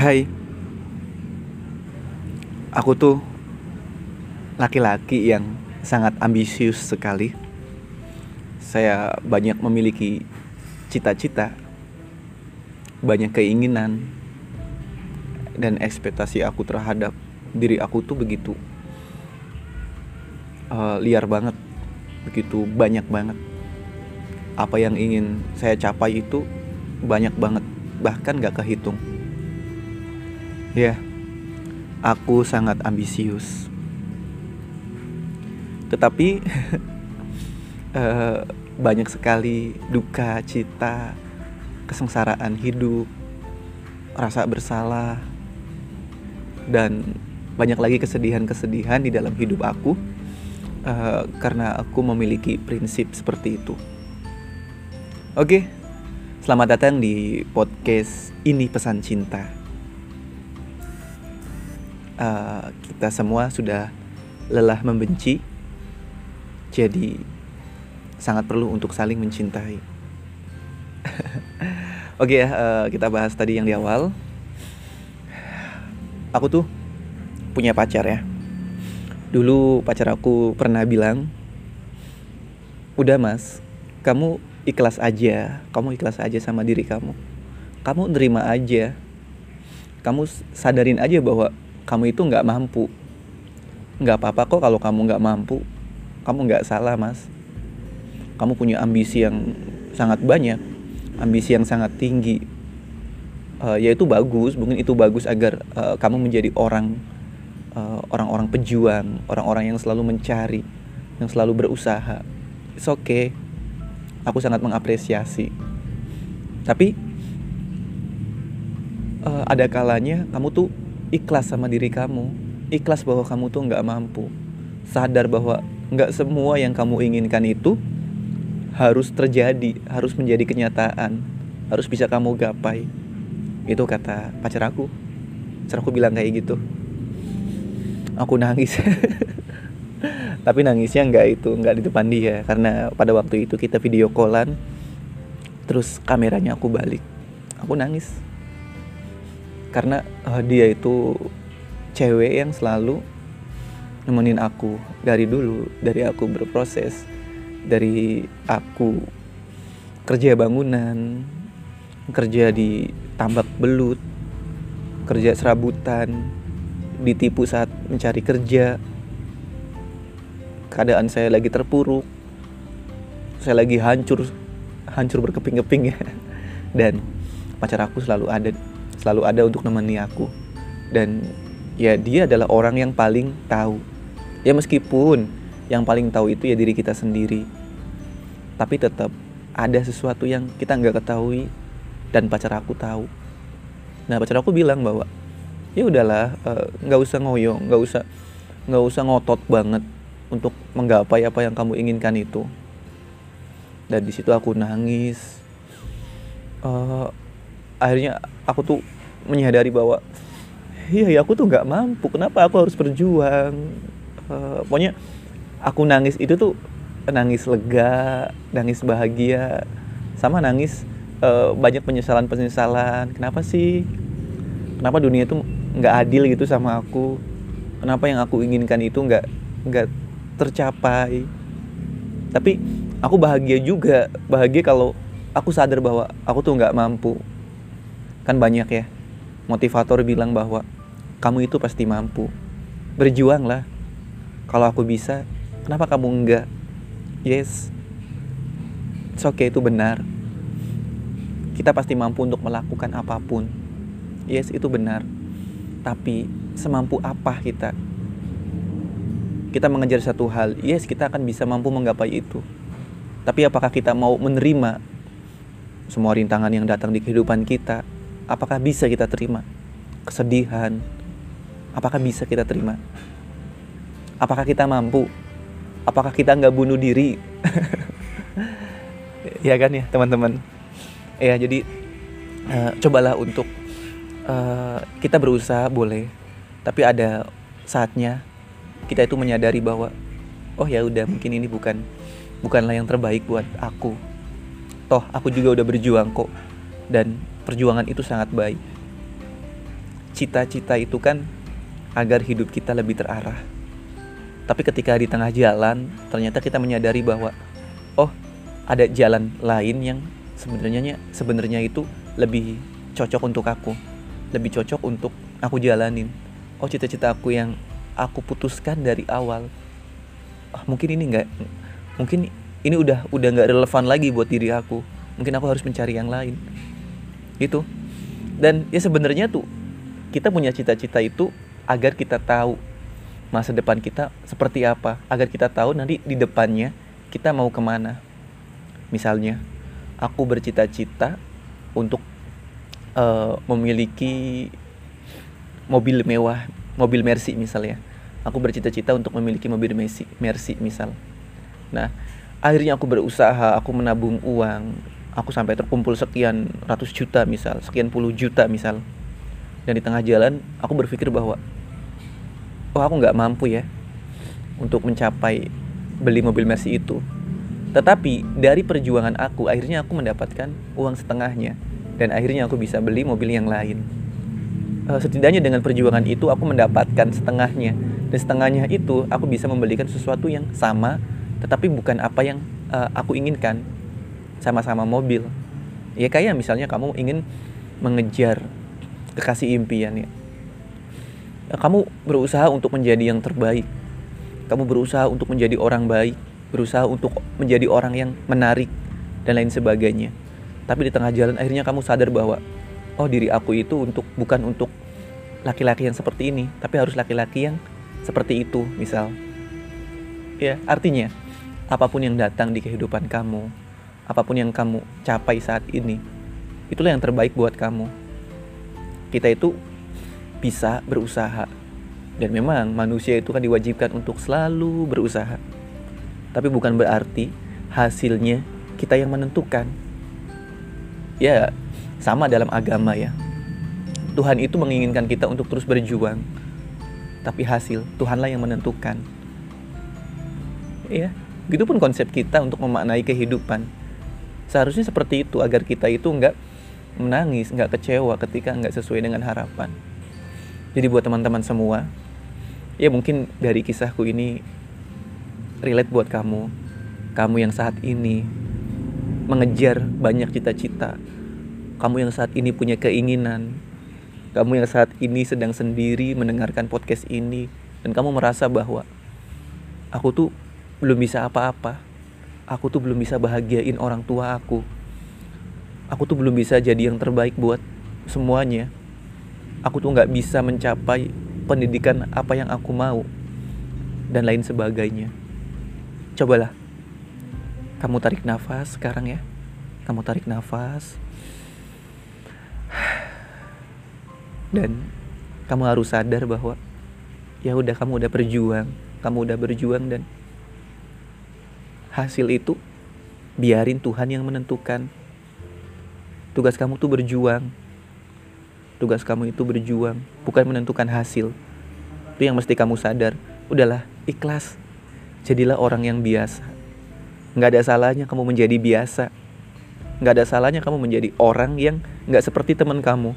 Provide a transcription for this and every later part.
Hai. Aku tuh Laki-laki yang sangat ambisius sekali. Saya banyak memiliki cita-cita Banyak keinginan Dan ekspektasi aku terhadap diri aku tuh begitu uh, Liar banget Begitu banyak banget. Apa yang ingin saya capai itu banyak banget Bahkan gak kehitung Ya, aku sangat ambisius. Tetapi uh, banyak sekali duka, cita, kesengsaraan hidup, rasa bersalah, dan banyak lagi kesedihan-kesedihan di dalam hidup aku uh, karena aku memiliki prinsip seperti itu. Oke, selamat datang di podcast ini pesan cinta uh, kita semua sudah lelah membenci, jadi sangat perlu untuk saling mencintai. Oke okay, ya, uh, kita bahas tadi yang di awal. Aku tuh punya pacar ya. Dulu pacar aku pernah bilang, udah mas, kamu ikhlas aja, kamu ikhlas aja sama diri kamu. Kamu nerima aja. Kamu sadarin aja bahwa kamu itu nggak mampu. Nggak apa-apa kok kalau kamu nggak mampu. Kamu nggak salah mas. Kamu punya ambisi yang sangat banyak ambisi yang sangat tinggi. Uh, ya itu bagus mungkin itu bagus agar uh, kamu menjadi orang uh, orang-orang pejuang orang-orang yang selalu mencari yang selalu berusaha. It's okay. Aku sangat mengapresiasi. Tapi uh, ada kalanya kamu tuh ikhlas sama diri kamu. Ikhlas bahwa kamu tuh nggak mampu. Sadar bahwa nggak semua yang kamu inginkan itu harus terjadi harus menjadi kenyataan. Harus bisa kamu gapai. Itu kata pacar aku. Pacar aku bilang kayak gitu. Aku nangis. Tapi nangisnya nggak itu nggak di depan dia. Karena pada waktu itu kita video callan terus kameranya aku balik. Aku nangis karena uh, dia itu cewek yang selalu nemenin aku dari dulu dari aku berproses dari aku kerja bangunan kerja di tambak belut kerja serabutan ditipu saat mencari kerja. Keadaan saya lagi terpuruk saya lagi hancur hancur berkeping-keping ya. Dan pacar aku selalu ada selalu ada untuk nemani aku. Dan ya dia adalah orang yang paling tahu. Ya meskipun yang paling tahu itu ya diri kita sendiri. Tapi tetap ada sesuatu yang kita nggak ketahui dan pacar aku tahu. Nah pacar aku bilang bahwa ya udahlah eh, nggak uh, usah ngoyong nggak usah nggak usah ngotot banget untuk menggapai apa yang kamu inginkan itu. Dan di situ aku nangis. Uh, akhirnya aku tuh menyadari bahwa iya ya aku tuh nggak mampu. Kenapa aku harus berjuang? Uh, pokoknya aku nangis itu tuh nangis lega nangis bahagia sama nangis uh, banyak penyesalan penyesalan kenapa sih? Kenapa dunia itu nggak adil gitu sama aku? Kenapa yang aku inginkan itu nggak nggak tercapai? Tapi aku bahagia juga. Bahagia kalau aku sadar bahwa aku tuh nggak mampu kan banyak ya motivator bilang bahwa kamu itu pasti mampu. Berjuanglah. Kalau aku bisa kenapa kamu enggak? Yes. It's okay itu benar. Kita pasti mampu untuk melakukan apa pun. Yes itu benar. Tapi semampu apa kita? Kita mengejar satu hal yes kita akan bisa mampu menggapai itu. Tapi apakah kita mau menerima semua rintangan yang datang di kehidupan kita apakah bisa kita terima kesedihan? Apakah bisa kita terima? Apakah kita mampu? Apakah kita nggak bunuh diri? Ya kan ya teman-teman? Ya jadi uh, cobalah untuk uh, kita berusaha boleh. Tapi ada saatnya kita itu menyadari bahwa oh ya udah mungkin ini bukan bukanlah yang terbaik buat aku. Toh aku juga udah berjuang kok. Dan perjuangan itu sangat baik cita-cita itu kan agar hidup kita lebih terarah. Tapi ketika di tengah jalan, ternyata kita menyadari bahwa oh, ada jalan lain yang sebenarnya sebenarnya itu lebih cocok untuk aku. Lebih cocok untuk aku jalanin. Oh, cita-cita aku yang aku putuskan dari awal. Oh, mungkin ini enggak mungkin ini udah udah nggak relevan lagi buat diri aku. Mungkin aku harus mencari yang lain. Itu. Dan ya sebenarnya tuh kita punya cita-cita itu agar kita tahu masa depan kita seperti apa agar kita tahu nanti di depannya kita mau ke mana. Misalnya aku bercita-cita untuk uh, memiliki mobil mewah mobil Mercy misalnya aku bercita-cita untuk memiliki mobil Mercy Mercy misal. Nah akhirnya aku berusaha aku menabung uang aku sampai terkumpul sekian ratus juta misal sekian puluh juta misal dan di tengah jalan aku berpikir bahwa oh aku nggak mampu ya untuk mencapai beli mobil Mercy itu. Tetapi dari perjuangan aku, akhirnya aku mendapatkan uang setengahnya dan akhirnya aku bisa beli mobil yang lain. Uh, setidaknya dengan perjuangan itu aku mendapatkan setengahnya dan setengahnya itu aku bisa membelikan sesuatu yang sama, tetapi bukan apa yang uh, aku inginkan. Sama-sama mobil. Ya kayak misalnya kamu ingin mengejar kekasih impian ya kamu berusaha untuk menjadi yang terbaik. Kamu berusaha untuk menjadi orang baik, berusaha untuk menjadi orang yang menarik dan lain sebagainya. Tapi di tengah jalan akhirnya kamu sadar bahwa oh diri aku itu untuk bukan untuk laki-laki yang seperti ini, tapi harus laki-laki yang seperti itu, misal. Ya, artinya apa pun yang datang di kehidupan kamu, apa pun yang kamu capai saat ini, itulah yang terbaik buat kamu. Kita itu bisa berusaha. Dan memang manusia itu kan diwajibkan untuk selalu berusaha. Tapi bukan berarti hasilnya kita yang menentukan. Ya, sama dalam agama ya. Tuhan itu menginginkan kita untuk terus berjuang. Tapi hasil Tuhanlah yang menentukan. Ya, gitu pun konsep kita untuk memaknai kehidupan. Seharusnya seperti itu agar kita itu enggak menangis, enggak kecewa ketika enggak sesuai dengan harapan. Jadi buat teman-teman semua, ya mungkin dari kisahku ini relate buat kamu. Kamu yang saat ini mengejar banyak cita-cita. Kamu yang saat ini punya keinginan. Kamu yang saat ini sedang sendiri mendengarkan podcast ini dan kamu merasa bahwa aku tuh belum bisa apa-apa. Aku tuh belum bisa bahagiain orang tua aku. Aku tuh belum bisa jadi yang terbaik buat semuanya aku tuh nggak bisa mencapai pendidikan apa yang aku mau dan lain sebagainya. Cobalah kamu tarik nafas sekarang ya. Kamu tarik nafas. Dan kamu harus sadar bahwa ya udah kamu udah berjuang, kamu udah berjuang dan hasil itu biarin Tuhan yang menentukan. Tugas kamu tuh berjuang, Tugas kamu itu berjuang, bukan menentukan hasil. Itu yang mesti kamu sadar. Udahlah, ikhlas. Jadilah orang yang biasa. Nggak ada salahnya kamu menjadi biasa. Nggak ada salahnya kamu menjadi orang yang nggak seperti teman kamu.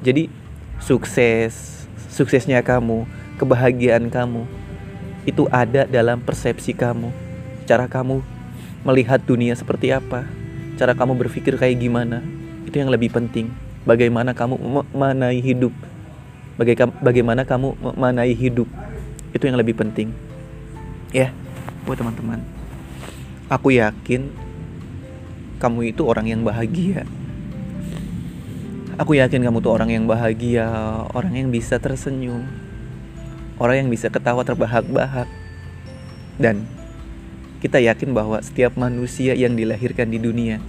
Jadi, sukses, suksesnya kamu, kebahagiaan kamu, itu ada dalam persepsi kamu. Cara kamu melihat dunia seperti apa, cara kamu berpikir kayak gimana, itu yang lebih penting. Bagaimana kamu memanai hidup? Bagaimana kamu memanai hidup? Itu yang lebih penting. Ya buat teman-teman. Aku yakin kamu itu orang yang bahagia. Aku yakin kamu tuh orang yang bahagia orang yang bisa tersenyum orang yang bisa ketawa terbahak-bahak. Dan kita yakin bahwa setiap manusia yang dilahirkan di dunia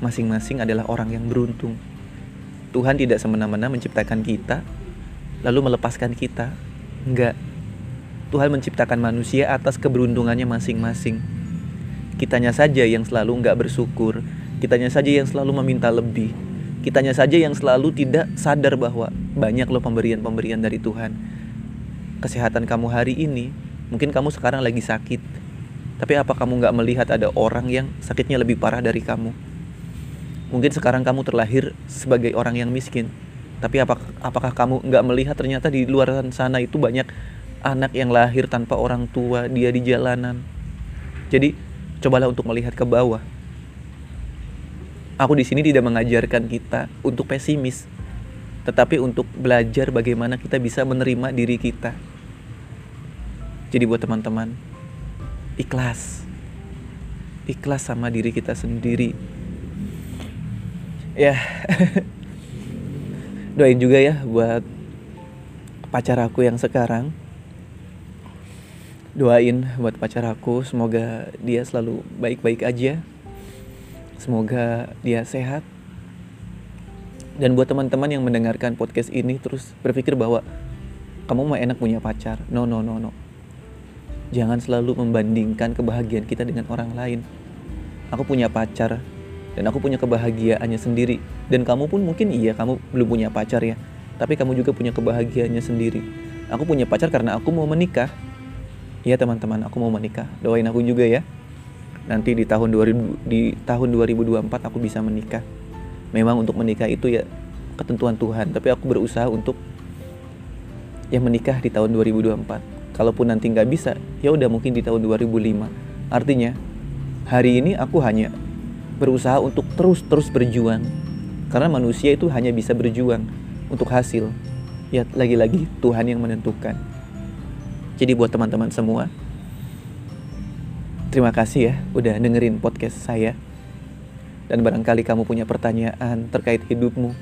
masing-masing adalah orang yang beruntung Tuhan tidak semena-mena menciptakan kita lalu melepaskan kita. Enggak. Tuhan menciptakan manusia atas keberuntungannya masing-masing. Kitanya saja yang selalu enggak bersyukur, kitanya saja yang selalu meminta lebih. Kitanya saja yang selalu tidak sadar bahwa banyak loh pemberian-pemberian dari Tuhan. Kesehatan kamu hari ini, mungkin kamu sekarang lagi sakit. Tapi apa kamu nggak melihat ada orang yang sakitnya lebih parah dari kamu? Mungkin sekarang kamu terlahir sebagai orang yang miskin, tapi apakah apakah kamu nggak melihat ternyata di luar sana itu banyak anak yang lahir tanpa orang tua dia di jalanan? Jadi cobalah untuk melihat ke bawah. Aku di sini tidak mengajarkan kita untuk pesimis tetapi untuk belajar bagaimana kita bisa menerima diri kita. Jadi buat teman-teman ikhlas. Ikhlas sama diri kita sendiri. Ya. Doain juga ya buat pacar aku yang sekarang. Doain buat pacar aku semoga dia selalu baik-baik aja. Semoga dia sehat. Dan buat teman-teman yang mendengarkan podcast ini terus berpikir bahwa kamu mau enak punya pacar. No no no no jangan selalu membandingkan kebahagiaan kita dengan orang lain. Aku punya pacar dan aku punya kebahagiaannya sendiri. Dan kamu pun mungkin iya kamu belum punya pacar ya. Tapi kamu juga punya kebahagiaannya sendiri. Aku punya pacar karena aku mau menikah. Iya teman-teman aku mau menikah. Doain aku juga ya. Nanti di tahun 2000 di tahun 2024 aku bisa menikah. Memang untuk menikah itu ya ketentuan Tuhan. Tapi aku berusaha untuk ya menikah di tahun 2024 kalaupun nanti nggak bisa ya udah mungkin di tahun 2005 artinya hari ini aku hanya berusaha untuk terus-terus berjuang. Karena manusia itu hanya bisa berjuang untuk hasil. Ya lagi-lagi Tuhan yang menentukan. Jadi buat teman-teman semua, terima kasih ya udah dengerin podcast saya. Dan barangkali kamu punya pertanyaan terkait hidupmu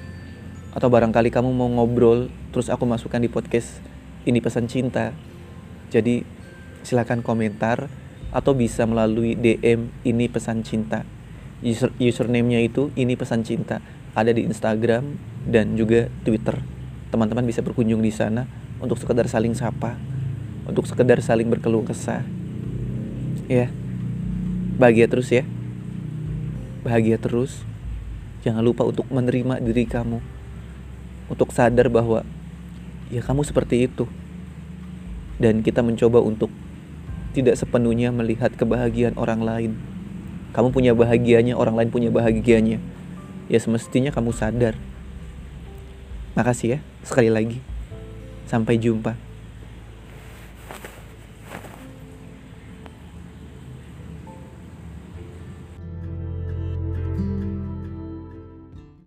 atau barangkali kamu mau ngobrol terus aku masukkan di podcast ini pesan cinta. Jadi silakan komentar atau bisa melalui DM ini pesan cinta. User username-nya itu ini pesan cinta. Ada di Instagram dan juga Twitter. Teman-teman bisa berkunjung di sana untuk sekedar saling sapa untuk sekedar saling berkeluh kesah. Ya. Bahagia terus ya. Bahagia terus. Jangan lupa untuk menerima diri kamu. Untuk sadar bahwa ya kamu seperti itu dan kita mencoba untuk tidak sepenuhnya melihat kebahagiaan orang lain kamu punya bahagianya, orang lain punya bahagianya. Ya semestinya kamu sadar. Makasih ya, sekali lagi. Sampai jumpa.